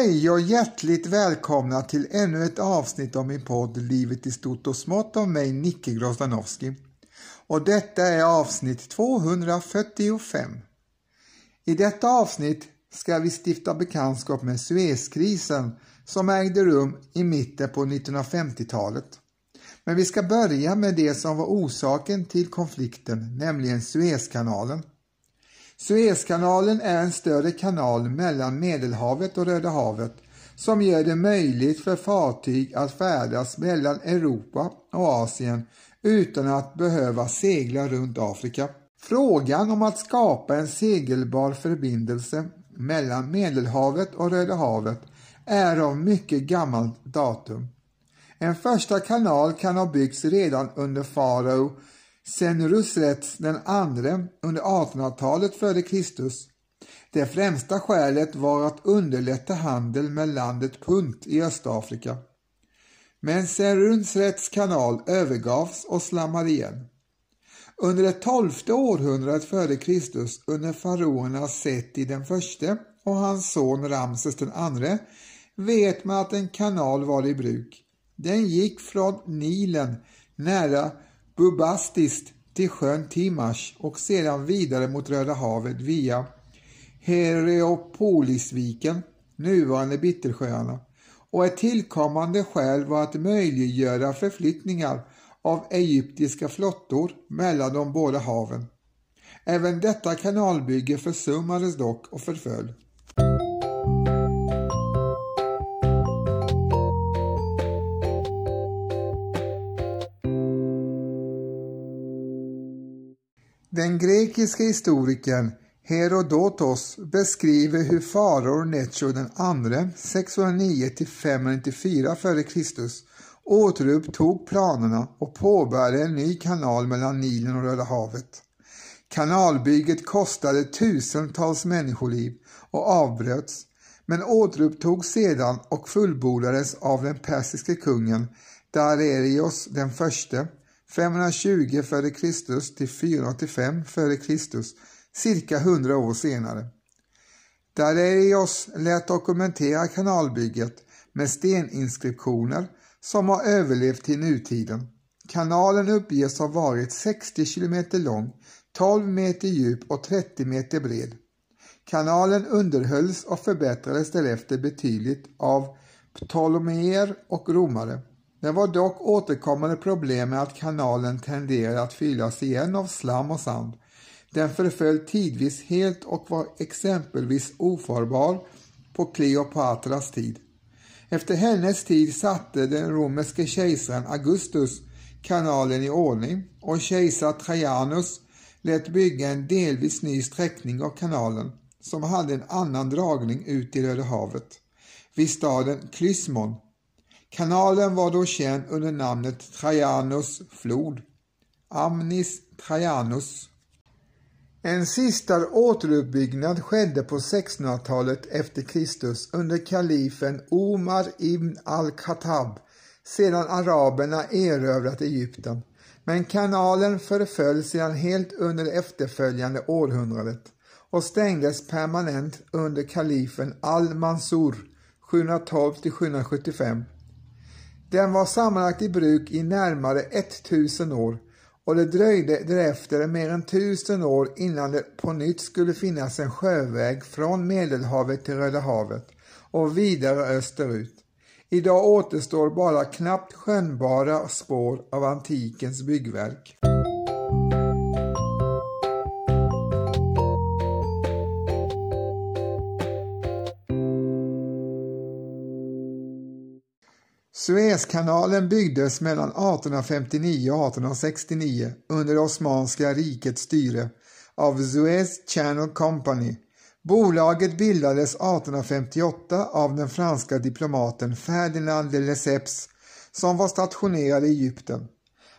Hej och hjärtligt välkomna till ännu ett avsnitt av min podd Livet i stort och smått av mig Nicke Grozdanowski. Och detta är avsnitt 245. I detta avsnitt ska vi stifta bekantskap med Suezkrisen som ägde rum i mitten på 1950-talet. Men vi ska börja med det som var orsaken till konflikten, nämligen Suezkanalen. Suezkanalen är en större kanal mellan Medelhavet och Röda havet som gör det möjligt för fartyg att färdas mellan Europa och Asien utan att behöva segla runt Afrika. Frågan om att skapa en segelbar förbindelse mellan Medelhavet och Röda havet är av mycket gammalt datum. En första kanal kan ha byggts redan under farao Senusret den andre under 1800-talet f.Kr. Det främsta skälet var att underlätta handel med landet Punt i Östafrika. Men Senusrets kanal övergavs och slammade igen. Under det tolfte århundradet f.Kr. under faraonerna Seti den förste och hans son Ramses den andre vet man att en kanal var i bruk. Den gick från Nilen nära Bubastis till sjön Timash och sedan vidare mot Röda havet via Hereopolisviken, nuvarande Bittersjöarna, och ett tillkommande skäl var att möjliggöra förflyttningar av egyptiska flottor mellan de båda haven. Även detta kanalbygge försummades dock och förföll. Den grekiska historikern Herodotos beskriver hur faror Necho den andre 609 594 f.Kr. återupptog planerna och påbörjade en ny kanal mellan Nilen och Röda havet. Kanalbygget kostade tusentals människoliv och avbröts men återupptogs sedan och fullbordades av den persiske kungen Darerios den förste 520 f.Kr. till 485 f.Kr. cirka 100 år senare. Dareios lät dokumentera kanalbygget med steninskriptioner som har överlevt till nutiden. Kanalen uppges ha varit 60 km lång, 12 meter djup och 30 meter bred. Kanalen underhölls och förbättrades därefter betydligt av Ptolemeer och romare. Det var dock återkommande problem med att kanalen tenderade att fyllas igen av slam och sand. Den förföll tidvis helt och var exempelvis ofarbar på Kleopatras tid. Efter hennes tid satte den romerske kejsaren Augustus kanalen i ordning och kejsar Trajanus lät bygga en delvis ny sträckning av kanalen som hade en annan dragning ut i Röda havet vid staden Klysmon Kanalen var då känd under namnet Trajanus flod, Amnis Trajanus. En sista återuppbyggnad skedde på 1600-talet efter Kristus under kalifen Omar ibn al-Khattab sedan araberna erövrat Egypten. Men kanalen förföll sedan helt under det efterföljande århundradet och stängdes permanent under kalifen al-Mansur 712 775 den var sammanlagt i bruk i närmare 1000 år och det dröjde därefter mer än 1000 år innan det på nytt skulle finnas en sjöväg från Medelhavet till Röda havet och vidare österut. Idag återstår bara knappt skönjbara spår av antikens byggverk. Suezkanalen byggdes mellan 1859 och 1869 under det Osmanska rikets styre av Suez Channel Company. Bolaget bildades 1858 av den franska diplomaten Ferdinand de Lesseps som var stationerad i Egypten.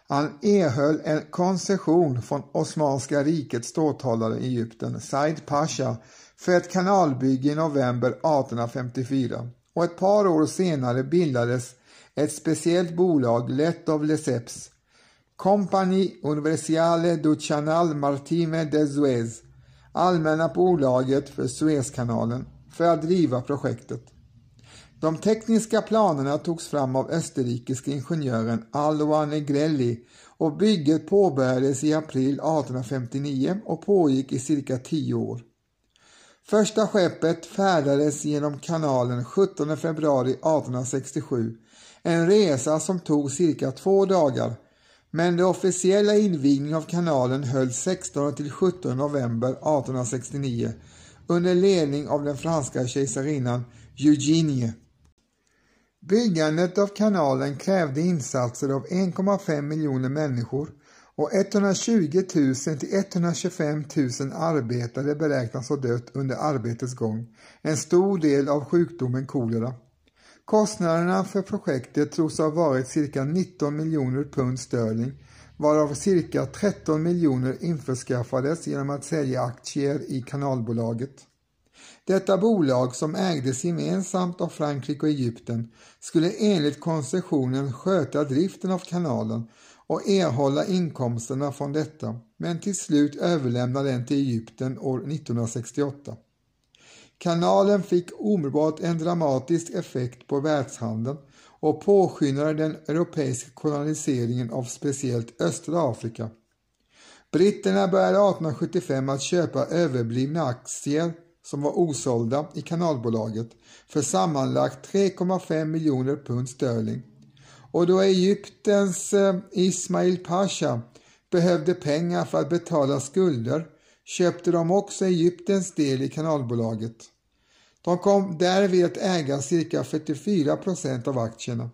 Han erhöll en koncession från Osmanska rikets ståthållare i Egypten, Said Pasha, för ett kanalbygge i november 1854 och ett par år senare bildades ett speciellt bolag lett av Lesseps, Compagnie Universale du Canal Martime de Suez, Allmänna bolaget för Suezkanalen, för att driva projektet. De tekniska planerna togs fram av österrikiske ingenjören Alva Negrelli och bygget påbörjades i april 1859 och pågick i cirka tio år. Första skeppet färdades genom kanalen 17 februari 1867, en resa som tog cirka två dagar, men den officiella invigningen av kanalen hölls 16 till 17 november 1869 under ledning av den franska kejsarinnan Eugenie. Byggandet av kanalen krävde insatser av 1,5 miljoner människor och 120 000 till 125 000 arbetare beräknas ha dött under arbetets gång, en stor del av sjukdomen kolera. Kostnaderna för projektet tros ha varit cirka 19 miljoner pund sterling, varav cirka 13 miljoner införskaffades genom att sälja aktier i kanalbolaget. Detta bolag, som ägdes gemensamt av Frankrike och Egypten, skulle enligt koncessionen sköta driften av kanalen och erhålla inkomsterna från detta, men till slut överlämna den till Egypten år 1968. Kanalen fick omedelbart en dramatisk effekt på världshandeln och påskyndade den europeiska koloniseringen av speciellt östra Afrika. Britterna började 1875 att köpa överblivna aktier som var osålda i kanalbolaget för sammanlagt 3,5 miljoner pund sterling. Och då Egyptens eh, Ismail Pasha behövde pengar för att betala skulder köpte de också Egyptens del i kanalbolaget. De kom därvid att äga cirka 44 procent av aktierna.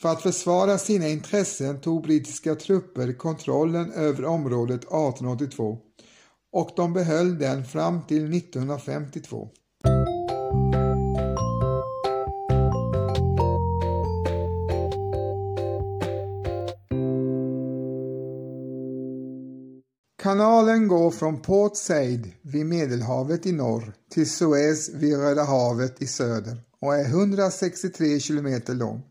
För att försvara sina intressen tog brittiska trupper kontrollen över området 1882 och de behöll den fram till 1952. Kanalen går från Port Said vid Medelhavet i norr till Suez vid Röda havet i söder och är 163 kilometer lång,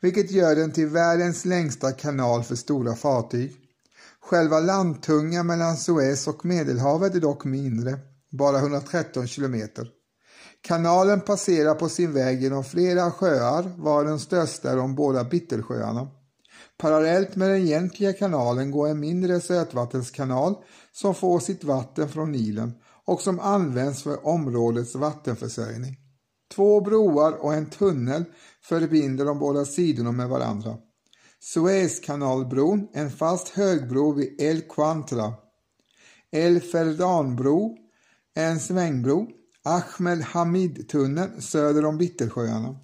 vilket gör den till världens längsta kanal för stora fartyg. Själva landtungan mellan Suez och Medelhavet är dock mindre, bara 113 kilometer. Kanalen passerar på sin väg genom flera sjöar, var den största är de båda Bittelsjöarna. Parallellt med den egentliga kanalen går en mindre sötvattenskanal som får sitt vatten från Nilen och som används för områdets vattenförsörjning. Två broar och en tunnel förbinder de båda sidorna med varandra. Suezkanalbron, en fast högbro vid El Quantra. El Ferdanbro, en svängbro. Ahmed Hamid-tunneln söder om Bittersjöarna.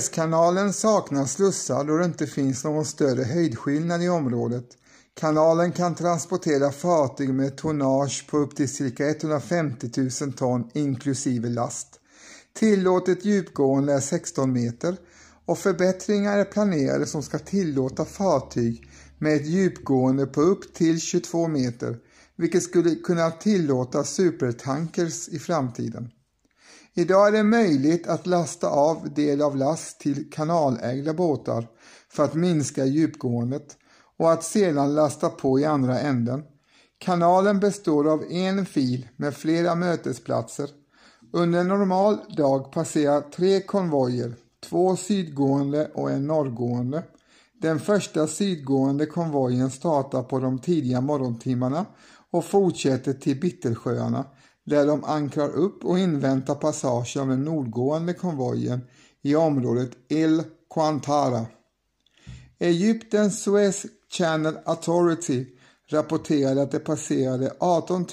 Suezkanalen saknar slussar då det inte finns någon större höjdskillnad i området. Kanalen kan transportera fartyg med tonnage på upp till cirka 150 000 ton inklusive last. Tillåtet djupgående är 16 meter och förbättringar är planerade som ska tillåta fartyg med ett djupgående på upp till 22 meter, vilket skulle kunna tillåta supertankers i framtiden. Idag är det möjligt att lasta av del av last till kanalägda båtar för att minska djupgåendet och att sedan lasta på i andra änden. Kanalen består av en fil med flera mötesplatser. Under en normal dag passerar tre konvojer, två sydgående och en norrgående. Den första sydgående konvojen startar på de tidiga morgontimmarna och fortsätter till Bittelsjöarna där de ankrar upp och inväntar passage av den nordgående konvojen i området El Quantara. Egyptens Suez Channel Authority rapporterade att det passerade 18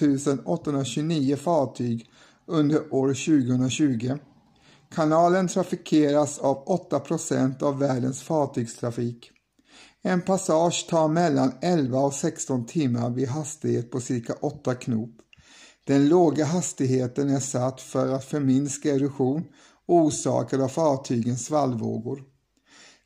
829 fartyg under år 2020. Kanalen trafikeras av 8 procent av världens fartygstrafik. En passage tar mellan 11 och 16 timmar vid hastighet på cirka 8 knop. Den låga hastigheten är satt för att förminska erosion orsakad av fartygens svallvågor.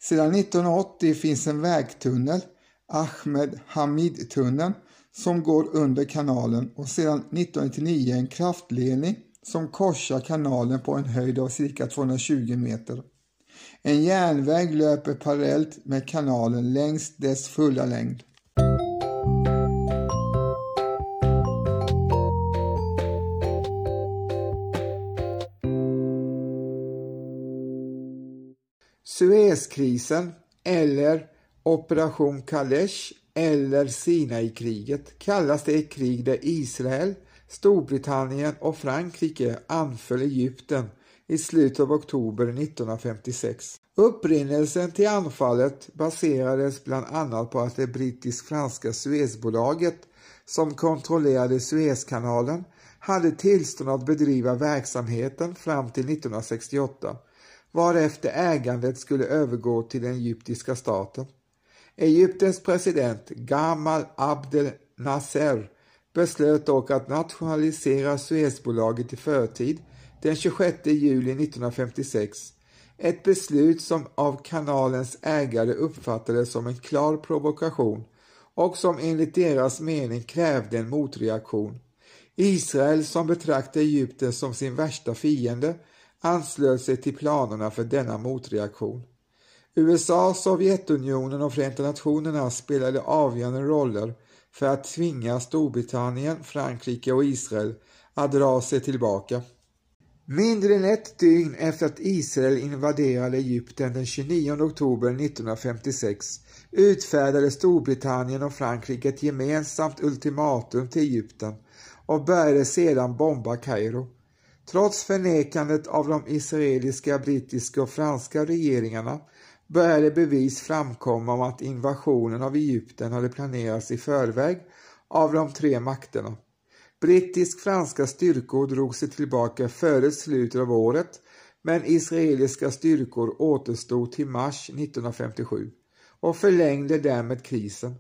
Sedan 1980 finns en vägtunnel, Ahmed Hamid-tunneln, som går under kanalen och sedan 1999 en kraftledning som korsar kanalen på en höjd av cirka 220 meter. En järnväg löper parallellt med kanalen längs dess fulla längd. Suezkrisen eller Operation Kalesh eller Sinai-kriget kallas det ett krig där Israel, Storbritannien och Frankrike anföll Egypten i slutet av oktober 1956. Upprinnelsen till anfallet baserades bland annat på att det brittisk-franska Suezbolaget som kontrollerade Suezkanalen hade tillstånd att bedriva verksamheten fram till 1968 varefter ägandet skulle övergå till den egyptiska staten. Egyptens president Gamal Abdel Nasser beslöt dock att nationalisera Suezbolaget i förtid den 26 juli 1956, ett beslut som av kanalens ägare uppfattades som en klar provokation och som enligt deras mening krävde en motreaktion. Israel, som betraktar Egypten som sin värsta fiende, anslöt sig till planerna för denna motreaktion. USA, Sovjetunionen och Förenta Nationerna spelade avgörande roller för att tvinga Storbritannien, Frankrike och Israel att dra sig tillbaka. Mindre än ett dygn efter att Israel invaderade Egypten den 29 oktober 1956 utfärdade Storbritannien och Frankrike ett gemensamt ultimatum till Egypten och började sedan bomba Kairo. Trots förnekandet av de israeliska, brittiska och franska regeringarna började bevis framkomma om att invasionen av Egypten hade planerats i förväg av de tre makterna. Brittisk-franska styrkor drog sig tillbaka före slutet av året men israeliska styrkor återstod till mars 1957 och förlängde därmed krisen.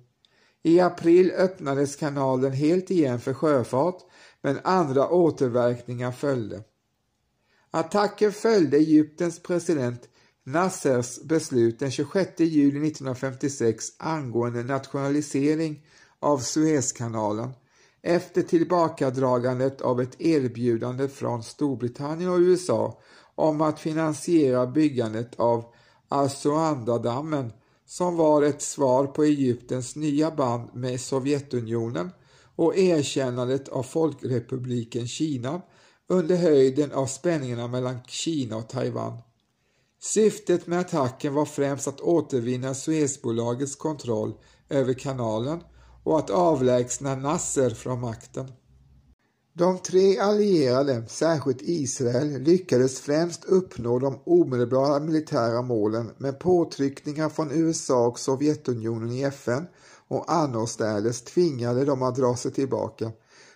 I april öppnades kanalen helt igen för sjöfart men andra återverkningar följde. Attacken följde Egyptens president Nassers beslut den 26 juli 1956 angående nationalisering av Suezkanalen efter tillbakadragandet av ett erbjudande från Storbritannien och USA om att finansiera byggandet av Assuandadammen som var ett svar på Egyptens nya band med Sovjetunionen och erkännandet av Folkrepubliken Kina under höjden av spänningarna mellan Kina och Taiwan. Syftet med attacken var främst att återvinna Suezbolagets kontroll över kanalen och att avlägsna Nasser från makten. De tre allierade, särskilt Israel, lyckades främst uppnå de omedelbara militära målen med påtryckningar från USA och Sovjetunionen i FN och annorstädes tvingade de att dra sig tillbaka.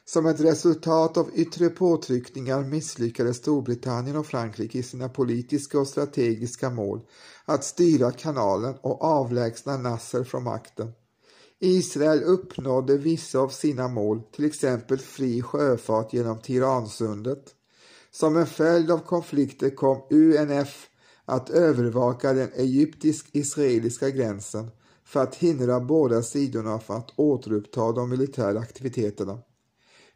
Som ett resultat av yttre påtryckningar misslyckades Storbritannien och Frankrike i sina politiska och strategiska mål att styra kanalen och avlägsna Nasser från makten. Israel uppnådde vissa av sina mål, till exempel fri sjöfart genom Tiransundet. Som en följd av konflikter kom UNF att övervaka den egyptisk-israeliska gränsen för att hindra båda sidorna från att återuppta de militära aktiviteterna.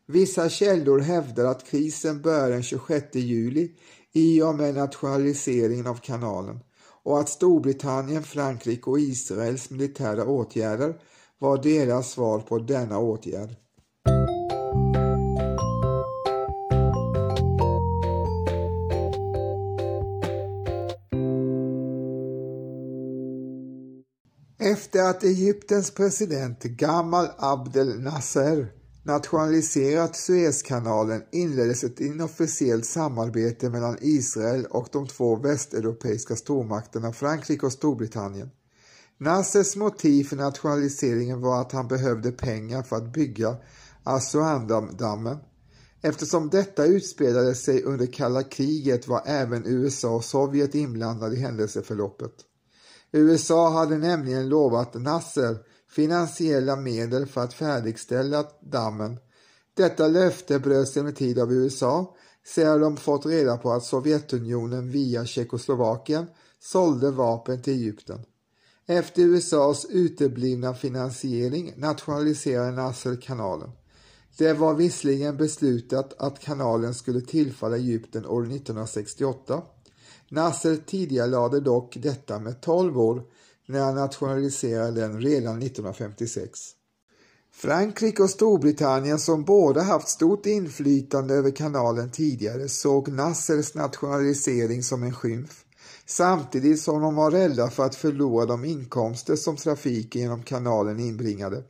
Vissa källor hävdar att krisen började den 26 juli i och med nationaliseringen av kanalen och att Storbritannien, Frankrike och Israels militära åtgärder var deras svar på denna åtgärd. Efter att Egyptens president Gamal Abdel Nasser nationaliserat Suezkanalen inleddes ett inofficiellt samarbete mellan Israel och de två västeuropeiska stormakterna Frankrike och Storbritannien. Nassers motiv för nationaliseringen var att han behövde pengar för att bygga Assuandamdammen. Eftersom detta utspelade sig under kalla kriget var även USA och Sovjet inblandade i händelseförloppet. USA hade nämligen lovat Nasser finansiella medel för att färdigställa dammen. Detta löfte bröts emellertid av USA sedan de fått reda på att Sovjetunionen via Tjeckoslovakien sålde vapen till Egypten. Efter USAs uteblivna finansiering nationaliserade Nasser kanalen. Det var visserligen beslutat att kanalen skulle tillfalla Egypten år 1968. Nasser tidigarelade dock detta med 12 år när han nationaliserade den redan 1956. Frankrike och Storbritannien som båda haft stort inflytande över kanalen tidigare såg Nassers nationalisering som en skymf samtidigt som de var rädda för att förlora de inkomster som trafiken genom kanalen inbringade.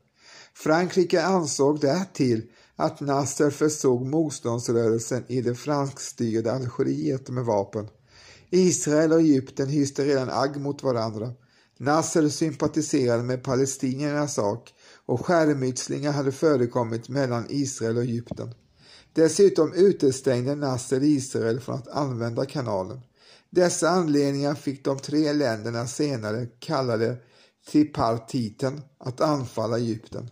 Frankrike ansåg därtill att Nasser försåg motståndsrörelsen i det franskstyrda Algeriet med vapen. Israel och Egypten hyste redan agg mot varandra. Nasser sympatiserade med palestiniernas sak och skärmytslingar hade förekommit mellan Israel och Egypten. Dessutom utestängde Nasser Israel från att använda kanalen. Dessa anledningar fick de tre länderna senare, kallade tripartiten, att anfalla Egypten.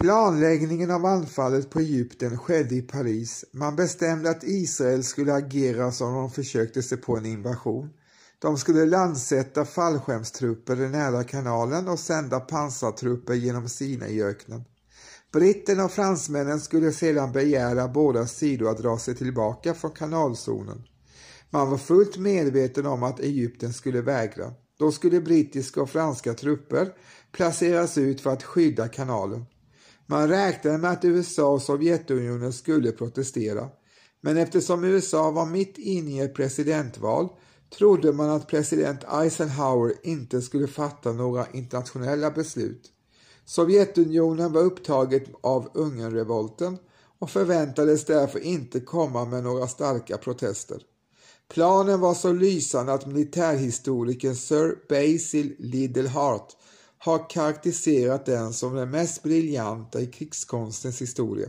Planläggningen av anfallet på Egypten skedde i Paris. Man bestämde att Israel skulle agera som om de försökte sig på en invasion. De skulle landsätta fallskärmstrupper nära kanalen och sända pansartrupper genom Sinaiöknen. Britterna och fransmännen skulle sedan begära båda sidor att dra sig tillbaka från kanalzonen. Man var fullt medveten om att Egypten skulle vägra. Då skulle brittiska och franska trupper placeras ut för att skydda kanalen. Man räknade med att USA och Sovjetunionen skulle protestera, men eftersom USA var mitt inne i ett presidentval trodde man att president Eisenhower inte skulle fatta några internationella beslut. Sovjetunionen var upptaget av Ungernrevolten och förväntades därför inte komma med några starka protester. Planen var så lysande att militärhistorikern Sir Basil Liddell Hart har karaktäriserat den som den mest briljanta i krigskonstens historia.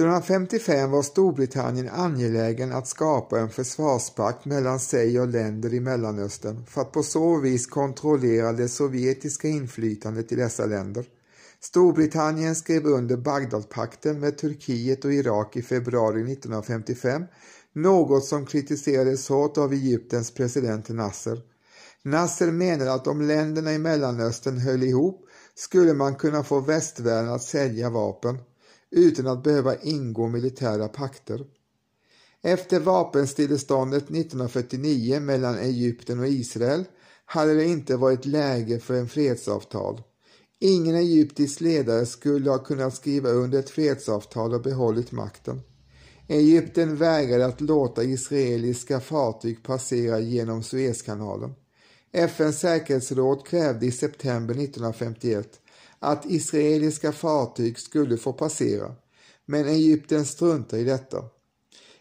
1955 var Storbritannien angelägen att skapa en försvarspakt mellan sig och länder i Mellanöstern för att på så vis kontrollera det sovjetiska inflytandet i dessa länder. Storbritannien skrev under Bagdadpakten med Turkiet och Irak i februari 1955, något som kritiserades hårt av Egyptens president Nasser. Nasser menade att om länderna i Mellanöstern höll ihop skulle man kunna få västvärlden att sälja vapen utan att behöva ingå militära pakter. Efter vapenstilleståndet 1949 mellan Egypten och Israel hade det inte varit läge för en fredsavtal. Ingen egyptisk ledare skulle ha kunnat skriva under ett fredsavtal och behållit makten. Egypten vägrade att låta israeliska fartyg passera genom Suezkanalen. FNs säkerhetsråd krävde i september 1951 att israeliska fartyg skulle få passera, men Egypten struntade i detta.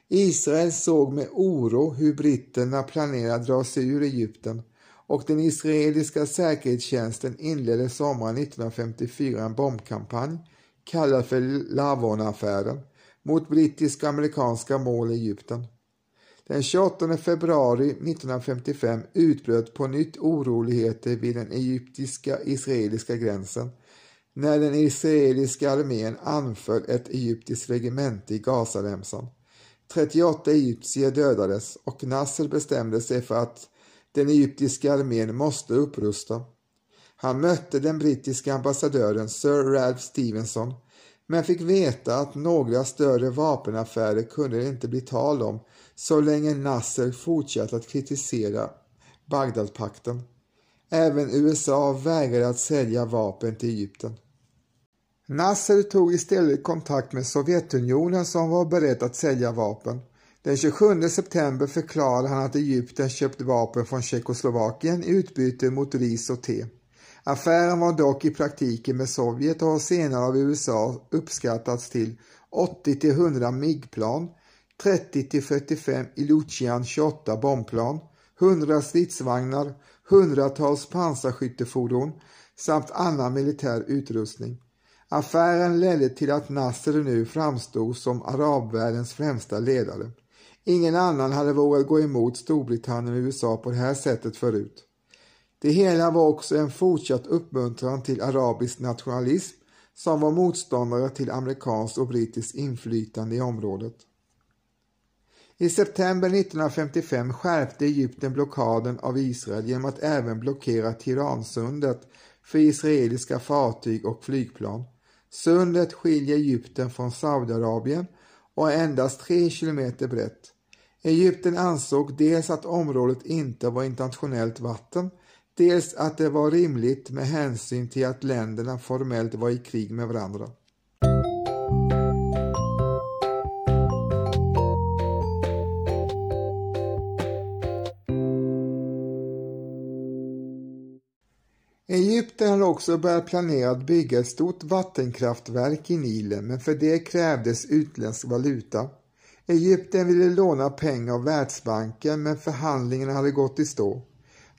Israel såg med oro hur britterna planerade att dra sig ur Egypten och den israeliska säkerhetstjänsten inledde sommaren 1954 en bombkampanj kallad för Lavon-affären mot brittiska och amerikanska mål i Egypten. Den 28 februari 1955 utbröt på nytt oroligheter vid den egyptiska-israeliska gränsen när den israeliska armén anföll ett egyptiskt regemente i Gazaremsan. 38 egyptier dödades och Nasser bestämde sig för att den egyptiska armén måste upprusta. Han mötte den brittiska ambassadören Sir Ralph Stevenson men fick veta att några större vapenaffärer kunde det inte bli tal om så länge Nasser fortsatte att kritisera Bagdadpakten. Även USA vägrade att sälja vapen till Egypten. Nasser tog istället kontakt med Sovjetunionen som var beredd att sälja vapen. Den 27 september förklarade han att Egypten köpt vapen från Tjeckoslovakien i utbyte mot ris och te. Affären var dock i praktiken med Sovjet och har senare av USA uppskattats till 80 100 MIG-plan, 30 45 Ilucian-28 bombplan, 100 stridsvagnar, hundratals pansarskyttefordon samt annan militär utrustning. Affären ledde till att Nasser nu framstod som arabvärldens främsta ledare. Ingen annan hade vågat gå emot Storbritannien och USA på det här sättet förut. Det hela var också en fortsatt uppmuntran till arabisk nationalism som var motståndare till amerikanskt och brittiskt inflytande i området. I september 1955 skärpte Egypten blockaden av Israel genom att även blockera Tiransundet för israeliska fartyg och flygplan. Sundet skiljer Egypten från Saudiarabien och är endast tre kilometer brett. Egypten ansåg dels att området inte var internationellt vatten, dels att det var rimligt med hänsyn till att länderna formellt var i krig med varandra. Egypten hade också börjat planera att bygga ett stort vattenkraftverk i Nilen men för det krävdes utländsk valuta. Egypten ville låna pengar av Världsbanken men förhandlingarna hade gått i stå.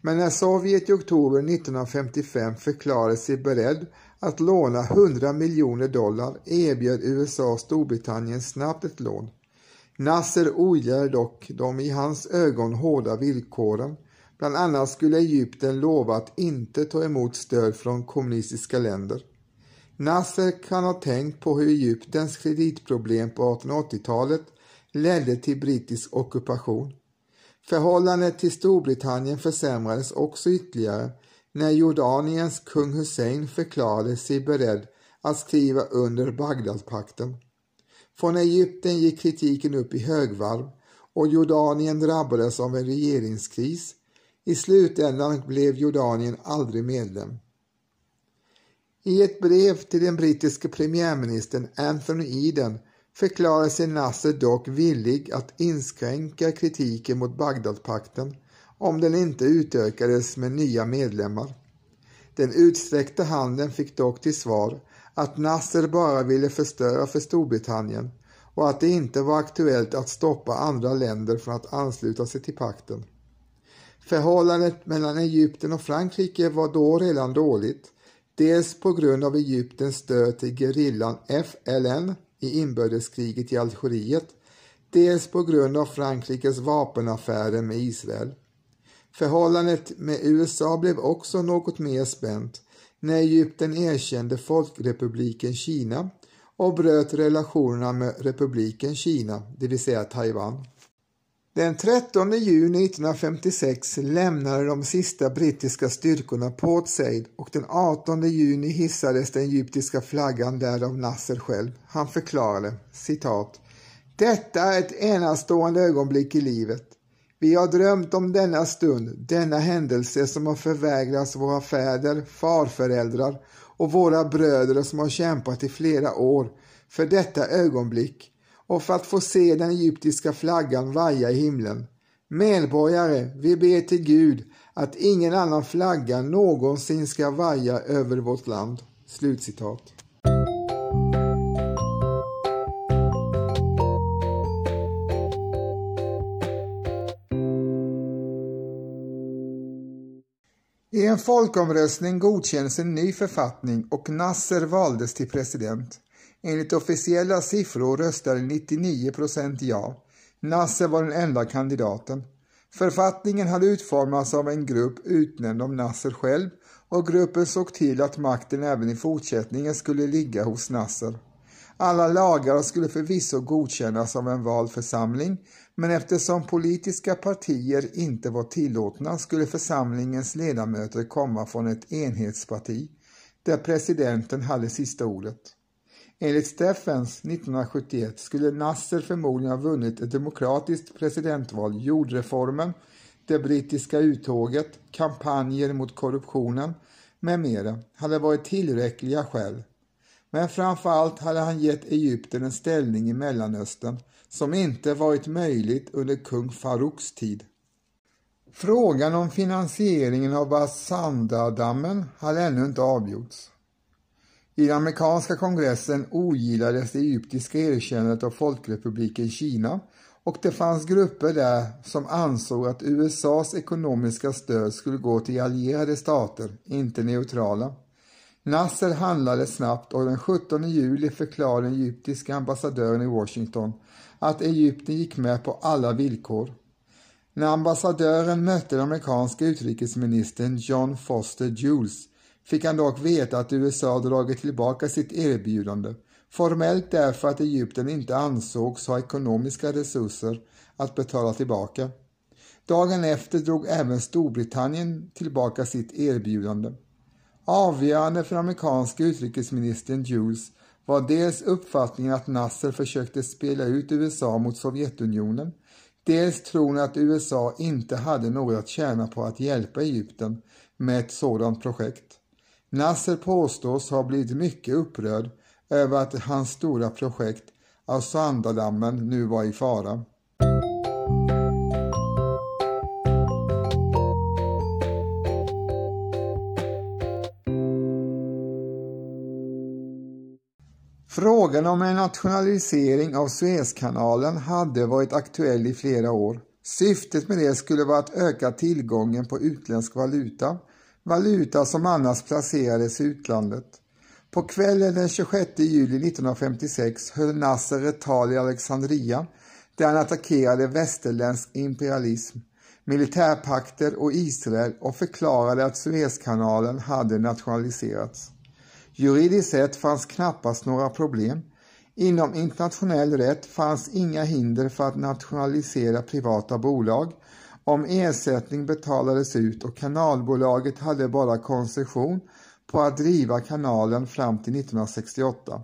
Men när Sovjet i oktober 1955 förklarade sig beredd att låna 100 miljoner dollar erbjöd USA och Storbritannien snabbt ett lån. Nasser ogillade dock de i hans ögon hårda villkoren Bland annat skulle Egypten lova att inte ta emot stöd från kommunistiska länder. Nasser kan ha tänkt på hur Egyptens kreditproblem på 1880-talet ledde till brittisk ockupation. Förhållandet till Storbritannien försämrades också ytterligare när Jordaniens kung Hussein förklarade sig beredd att skriva under Bagdadpakten. Från Egypten gick kritiken upp i högvarv och Jordanien drabbades av en regeringskris i slutändan blev Jordanien aldrig medlem. I ett brev till den brittiske premiärministern Anthony Eden förklarade sig Nasser dock villig att inskränka kritiken mot Bagdadpakten om den inte utökades med nya medlemmar. Den utsträckta handen fick dock till svar att Nasser bara ville förstöra för Storbritannien och att det inte var aktuellt att stoppa andra länder från att ansluta sig till pakten. Förhållandet mellan Egypten och Frankrike var då redan dåligt, dels på grund av Egyptens stöd till gerillan FLN i inbördeskriget i Algeriet, dels på grund av Frankrikes vapenaffärer med Israel. Förhållandet med USA blev också något mer spänt när Egypten erkände Folkrepubliken Kina och bröt relationerna med republiken Kina, det vill säga Taiwan. Den 13 juni 1956 lämnade de sista brittiska styrkorna Port Said och den 18 juni hissades den egyptiska flaggan där av Nasser själv. Han förklarade citat Detta är ett enastående ögonblick i livet. Vi har drömt om denna stund, denna händelse som har förvägrats våra fäder, farföräldrar och våra bröder som har kämpat i flera år för detta ögonblick och för att få se den egyptiska flaggan vaja i himlen. Medborgare, vi ber till Gud att ingen annan flagga någonsin ska vaja över vårt land." Slutcitat. I en folkomröstning godkändes en ny författning och Nasser valdes till president. Enligt officiella siffror röstade 99 procent ja. Nasser var den enda kandidaten. Författningen hade utformats av en grupp utnämnd av Nasser själv och gruppen såg till att makten även i fortsättningen skulle ligga hos Nasser. Alla lagar skulle förvisso godkännas av en vald församling men eftersom politiska partier inte var tillåtna skulle församlingens ledamöter komma från ett enhetsparti där presidenten hade sista ordet. Enligt Steffens 1971 skulle Nasser förmodligen ha vunnit ett demokratiskt presidentval, jordreformen, det brittiska uttåget, kampanjer mot korruptionen med mera hade varit tillräckliga skäl. Men framför allt hade han gett Egypten en ställning i Mellanöstern som inte varit möjligt under kung Farouks tid. Frågan om finansieringen av Bassandadammen hade ännu inte avgjorts. I den amerikanska kongressen ogillades det egyptiska erkännandet av Folkrepubliken Kina och det fanns grupper där som ansåg att USAs ekonomiska stöd skulle gå till allierade stater, inte neutrala. Nasser handlade snabbt och den 17 juli förklarade den egyptiska ambassadören i Washington att Egypten gick med på alla villkor. När ambassadören mötte den amerikanska utrikesministern John Foster Jules fick han dock veta att USA dragit tillbaka sitt erbjudande, formellt därför att Egypten inte ansågs ha ekonomiska resurser att betala tillbaka. Dagen efter drog även Storbritannien tillbaka sitt erbjudande. Avgörande för amerikanska utrikesministern Jules var dels uppfattningen att Nasser försökte spela ut USA mot Sovjetunionen, dels tron att USA inte hade något att tjäna på att hjälpa Egypten med ett sådant projekt. Nasser påstås ha blivit mycket upprörd över att hans stora projekt, Ausandadammen, nu var i fara. Frågan om en nationalisering av Suezkanalen hade varit aktuell i flera år. Syftet med det skulle vara att öka tillgången på utländsk valuta, valuta som annars placerades i utlandet. På kvällen den 26 juli 1956 höll Nasser ett tal i Alexandria där han attackerade västerländsk imperialism, militärpakter och Israel och förklarade att Suezkanalen hade nationaliserats. Juridiskt sett fanns knappast några problem. Inom internationell rätt fanns inga hinder för att nationalisera privata bolag om ersättning betalades ut och kanalbolaget hade bara koncession på att driva kanalen fram till 1968.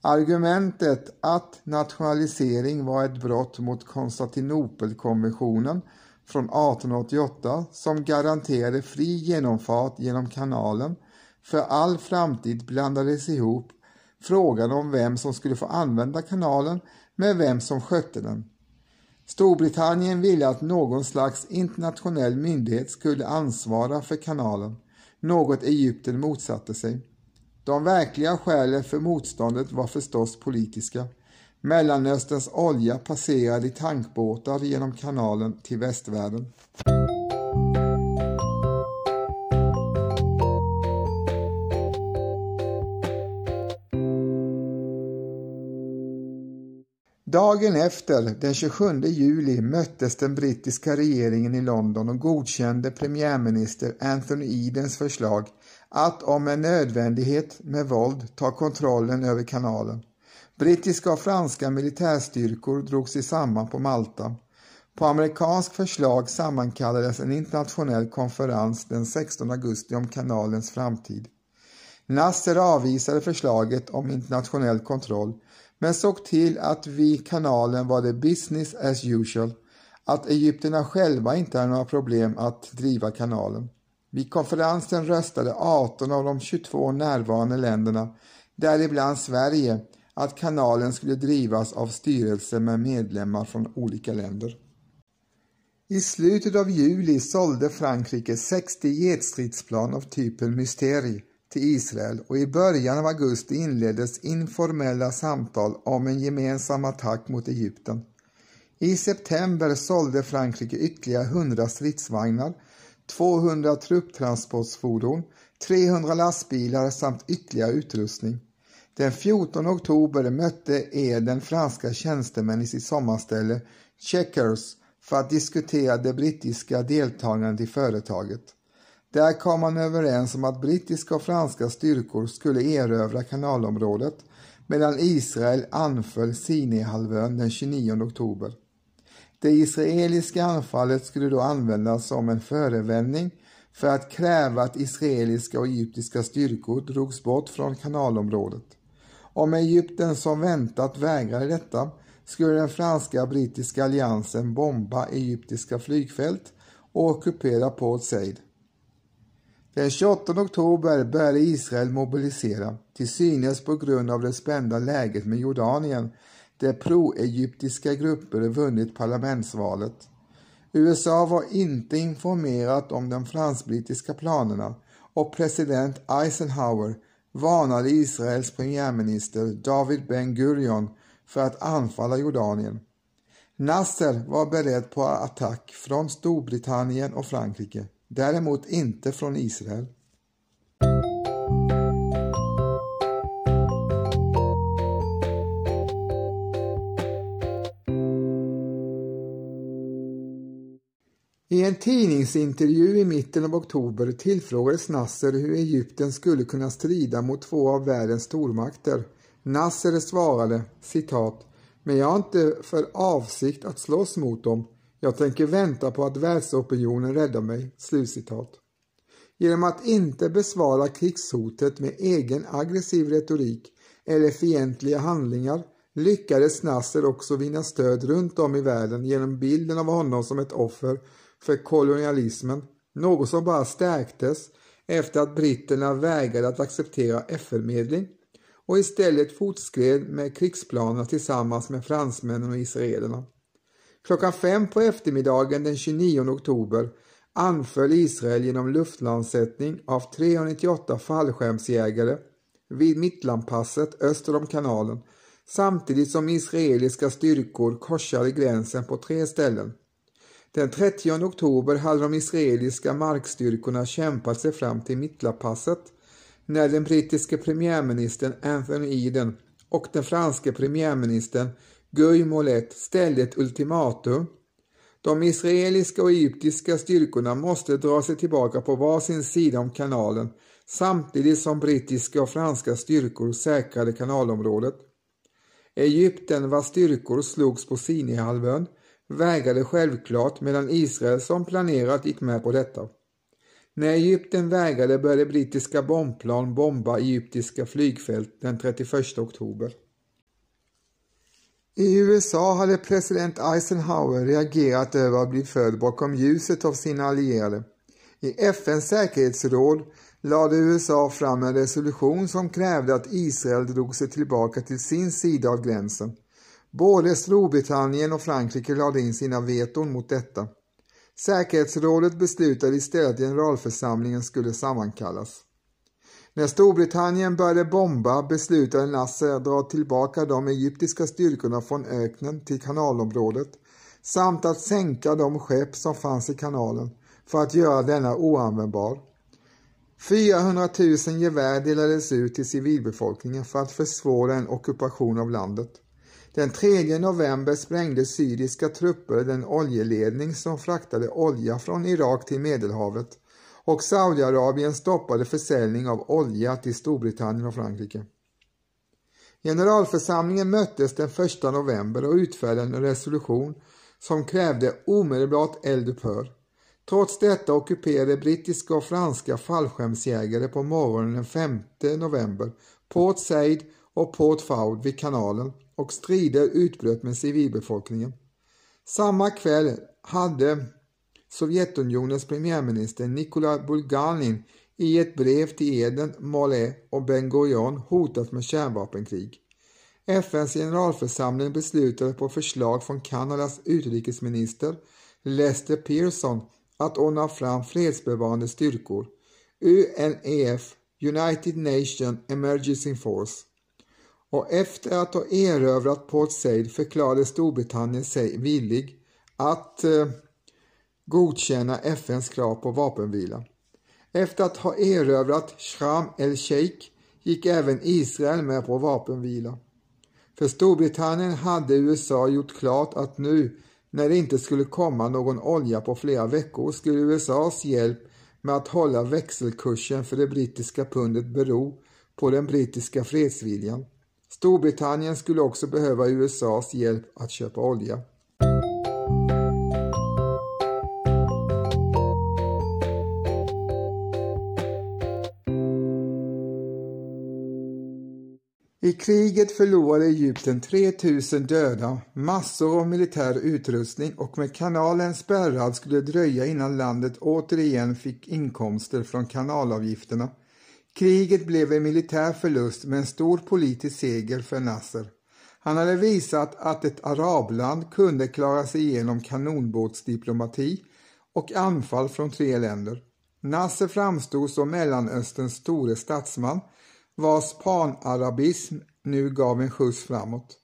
Argumentet att nationalisering var ett brott mot Konstantinopelkonventionen från 1888 som garanterade fri genomfart genom kanalen för all framtid blandades ihop frågan om vem som skulle få använda kanalen med vem som skötte den. Storbritannien ville att någon slags internationell myndighet skulle ansvara för kanalen, något Egypten motsatte sig. De verkliga skälen för motståndet var förstås politiska. Mellanösterns olja passerade i tankbåtar genom kanalen till västvärlden. Dagen efter, den 27 juli, möttes den brittiska regeringen i London och godkände premiärminister Anthony Edens förslag att om en nödvändighet med våld ta kontrollen över kanalen. Brittiska och franska militärstyrkor drog sig samman på Malta. På amerikansk förslag sammankallades en internationell konferens den 16 augusti om kanalens framtid. Nasser avvisade förslaget om internationell kontroll men såg till att vid kanalen var det business as usual, att egyptierna själva inte hade några problem att driva kanalen. Vid konferensen röstade 18 av de 22 närvarande länderna, däribland Sverige, att kanalen skulle drivas av styrelser med medlemmar från olika länder. I slutet av juli sålde Frankrike 60 jetstridsplan av typen Mysterie till Israel och i början av augusti inleddes informella samtal om en gemensam attack mot Egypten. I september sålde Frankrike ytterligare 100 stridsvagnar, 200 trupptransportfordon, 300 lastbilar samt ytterligare utrustning. Den 14 oktober mötte Eden franska tjänstemän i sitt sommarställe Checkers för att diskutera det brittiska deltagandet i företaget. Där kom man överens om att brittiska och franska styrkor skulle erövra kanalområdet medan Israel anföll Sinaihalvön den 29 oktober. Det israeliska anfallet skulle då användas som en förevändning för att kräva att israeliska och egyptiska styrkor drogs bort från kanalområdet. Om Egypten som väntat vägrade detta skulle den franska-brittiska alliansen bomba egyptiska flygfält och ockupera Port Said. Den 28 oktober började Israel mobilisera, till synes på grund av det spända läget med Jordanien, där pro-egyptiska grupper vunnit parlamentsvalet. USA var inte informerat om de fransk-brittiska planerna och president Eisenhower varnade Israels premiärminister David Ben Gurion för att anfalla Jordanien. Nasser var beredd på attack från Storbritannien och Frankrike däremot inte från Israel. I en tidningsintervju i mitten av oktober tillfrågades Nasser hur Egypten skulle kunna strida mot två av världens stormakter. Nasser svarade citat men jag har inte för avsikt att slåss mot dem. Jag tänker vänta på att världsopinionen räddar mig." Slutcitat. Genom att inte besvara krigshotet med egen aggressiv retorik eller fientliga handlingar lyckades Nasser också vinna stöd runt om i världen genom bilden av honom som ett offer för kolonialismen, något som bara stärktes efter att britterna vägrade att acceptera FN-medling och istället fortskred med krigsplanerna tillsammans med fransmännen och israelerna. Klockan fem på eftermiddagen den 29 oktober anföll Israel genom luftlandsättning av 398 fallskärmsjägare vid Mittlandpasset öster om kanalen samtidigt som israeliska styrkor korsade gränsen på tre ställen. Den 30 oktober hade de israeliska markstyrkorna kämpat sig fram till Mittlandpasset när den brittiske premiärministern Anthony Eden och den franske premiärministern Guy ställde ett ultimatum. De israeliska och egyptiska styrkorna måste dra sig tillbaka på varsin sida om kanalen samtidigt som brittiska och franska styrkor säkrade kanalområdet. Egypten vars styrkor slogs på Sinaihalvön vägrade självklart medan Israel som planerat gick med på detta. När Egypten vägrade började brittiska bombplan bomba egyptiska flygfält den 31 oktober. I USA hade president Eisenhower reagerat över att bli förd bakom ljuset av sina allierade. I FNs säkerhetsråd lade USA fram en resolution som krävde att Israel drog sig tillbaka till sin sida av gränsen. Både Storbritannien och Frankrike lade in sina veton mot detta. Säkerhetsrådet beslutade istället att generalförsamlingen skulle sammankallas. När Storbritannien började bomba beslutade Nasser att dra tillbaka de egyptiska styrkorna från öknen till kanalområdet samt att sänka de skepp som fanns i kanalen för att göra denna oanvändbar. 400 000 gevär delades ut till civilbefolkningen för att försvåra en ockupation av landet. Den 3 november sprängde syriska trupper den oljeledning som fraktade olja från Irak till Medelhavet och Saudiarabien stoppade försäljning av olja till Storbritannien och Frankrike. Generalförsamlingen möttes den 1 november och utfärdade en resolution som krävde omedelbart eldupphör. Trots detta ockuperade brittiska och franska fallskärmsjägare på morgonen den 5 november Port Said och Port Foud vid kanalen och strider utbröt med civilbefolkningen. Samma kväll hade Sovjetunionens premiärminister Nikola Bulganin i ett brev till Eden, Malé och Ben Gurion hotat med kärnvapenkrig. FNs generalförsamling beslutade på förslag från Kanadas utrikesminister Lester Pearson att ordna fram fredsbevarande styrkor, UNEF, United Nations Emergency Force. Och efter att ha erövrat Port Said förklarade Storbritannien sig villig att eh, godkänna FNs krav på vapenvila. Efter att ha erövrat Shram el-Sheikh gick även Israel med på vapenvila. För Storbritannien hade USA gjort klart att nu när det inte skulle komma någon olja på flera veckor skulle USAs hjälp med att hålla växelkursen för det brittiska pundet bero på den brittiska fredsviljan. Storbritannien skulle också behöva USAs hjälp att köpa olja. I kriget förlorade Egypten 3000 döda, massor av militär utrustning och med kanalen spärrad skulle det dröja innan landet återigen fick inkomster från kanalavgifterna. Kriget blev en militär förlust med en stor politisk seger för Nasser. Han hade visat att ett arabland kunde klara sig igenom kanonbåtsdiplomati och anfall från tre länder. Nasser framstod som Mellanösterns store statsman vars panarabism nu gav en skjuts framåt.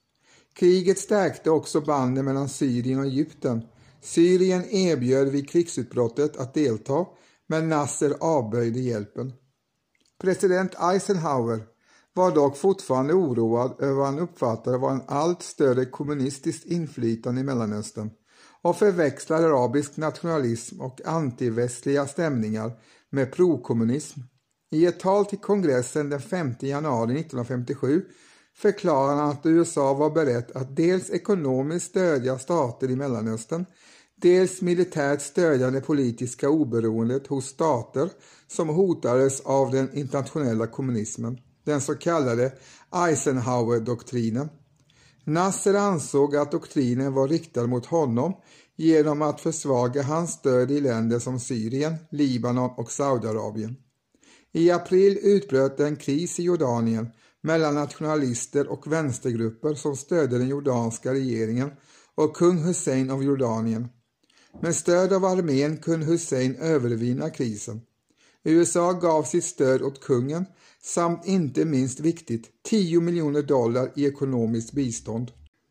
Kriget stärkte också banden mellan Syrien och Egypten. Syrien erbjöd vid krigsutbrottet att delta, men Nasser avböjde hjälpen. President Eisenhower var dock fortfarande oroad över vad han uppfattade var en allt större kommunistiskt inflytande i Mellanöstern och förväxlar arabisk nationalism och antivästliga stämningar med prokommunism. I ett tal till kongressen den 5 januari 1957 förklarade han att USA var berett att dels ekonomiskt stödja stater i Mellanöstern, dels militärt stödja det politiska oberoendet hos stater som hotades av den internationella kommunismen, den så kallade Eisenhower-doktrinen. Nasser ansåg att doktrinen var riktad mot honom genom att försvaga hans stöd i länder som Syrien, Libanon och Saudiarabien. I april utbröt en kris i Jordanien mellan nationalister och vänstergrupper som stödde den jordanska regeringen och kung Hussein av Jordanien. Med stöd av armén kunde Hussein övervinna krisen. USA gav sitt stöd åt kungen samt inte minst viktigt 10 miljoner dollar i ekonomiskt bistånd.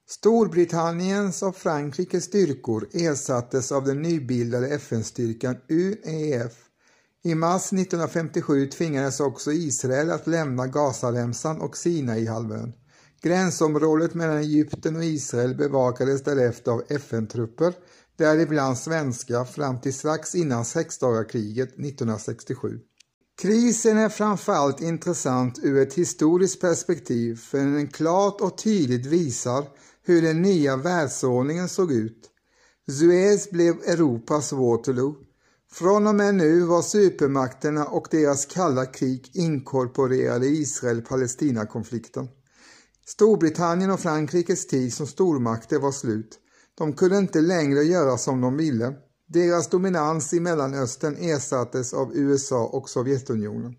Storbritanniens och Frankrikes styrkor ersattes av den nybildade FN-styrkan UEF. I mars 1957 tvingades också Israel att lämna Gazaremsan och Sinaihalvön. Gränsområdet mellan Egypten och Israel bevakades därefter av FN-trupper, däribland svenska fram till strax innan sexdagarkriget 1967. Krisen är framförallt intressant ur ett historiskt perspektiv för den klart och tydligt visar hur den nya världsordningen såg ut. Suez blev Europas Waterloo. Från och med nu var supermakterna och deras kalla krig inkorporerade i Israel-Palestina-konflikten. Storbritannien och Frankrikes tid som stormakter var slut. De kunde inte längre göra som de ville. Deras dominans i Mellanöstern ersattes av USA och Sovjetunionen.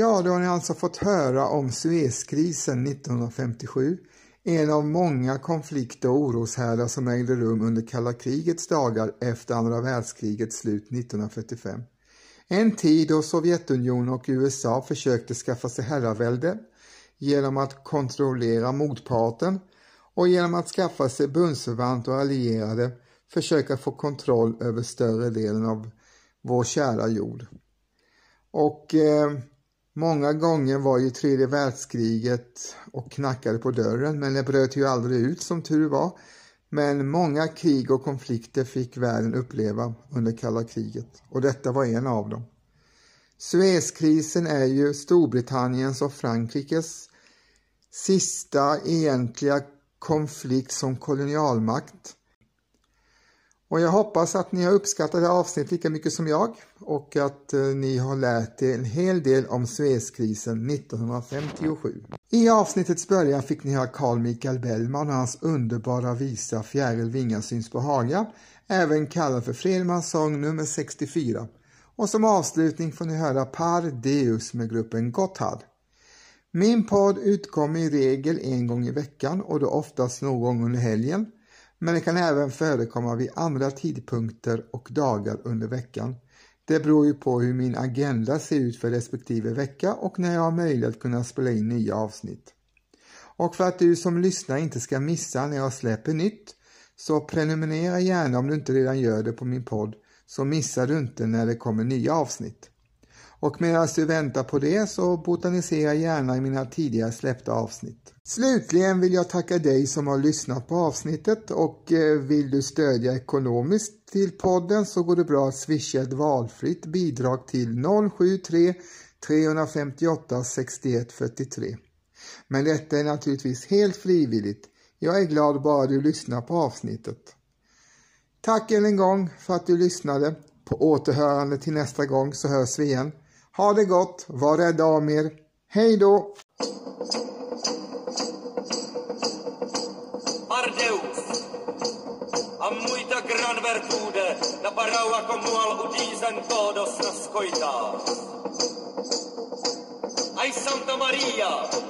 Ja, då har ni alltså fått höra om Suezkrisen 1957, en av många konflikter och oroshärdar som ägde rum under kalla krigets dagar efter andra världskrigets slut 1945. En tid då Sovjetunionen och USA försökte skaffa sig herravälde genom att kontrollera motparten och genom att skaffa sig bundsförvant och allierade försöka få kontroll över större delen av vår kära jord. Och eh, många gånger var ju tredje världskriget och knackade på dörren men det bröt ju aldrig ut som tur var. Men många krig och konflikter fick världen uppleva under kalla kriget och detta var en av dem. Suezkrisen är ju Storbritanniens och Frankrikes sista egentliga konflikt som kolonialmakt. Och jag hoppas att ni har uppskattat det här avsnittet lika mycket som jag och att eh, ni har lärt er en hel del om Suezkrisen 1957. I avsnittets början fick ni höra Carl Michael Bellman och hans underbara visa Fjäril vingar syns på Haga, även kallad för Fredmans sång nummer 64. Och som avslutning får ni höra Par Deus med gruppen Gotthard. Min podd utkommer i regel en gång i veckan och då oftast någon gång under helgen. Men det kan även förekomma vid andra tidpunkter och dagar under veckan. Det beror ju på hur min agenda ser ut för respektive vecka och när jag har möjlighet att kunna spela in nya avsnitt. Och för att du som lyssnar inte ska missa när jag släpper nytt så prenumerera gärna om du inte redan gör det på min podd så missar du inte när det kommer nya avsnitt. Och medan du väntar på det så botanisera gärna i mina tidigare släppta avsnitt. Slutligen vill jag tacka dig som har lyssnat på avsnittet och eh, vill du stödja ekonomiskt till podden så går det bra att swisha ett valfritt bidrag till 073 358 61 43. Men detta är naturligtvis helt frivilligt. Jag är glad bara du lyssnar på avsnittet. Tack än en gång för att du lyssnade. På återhörande till nästa gång så hörs vi igen. Ha det gott, var rädda om er. Hej då! Ardeus, todos Santa Maria,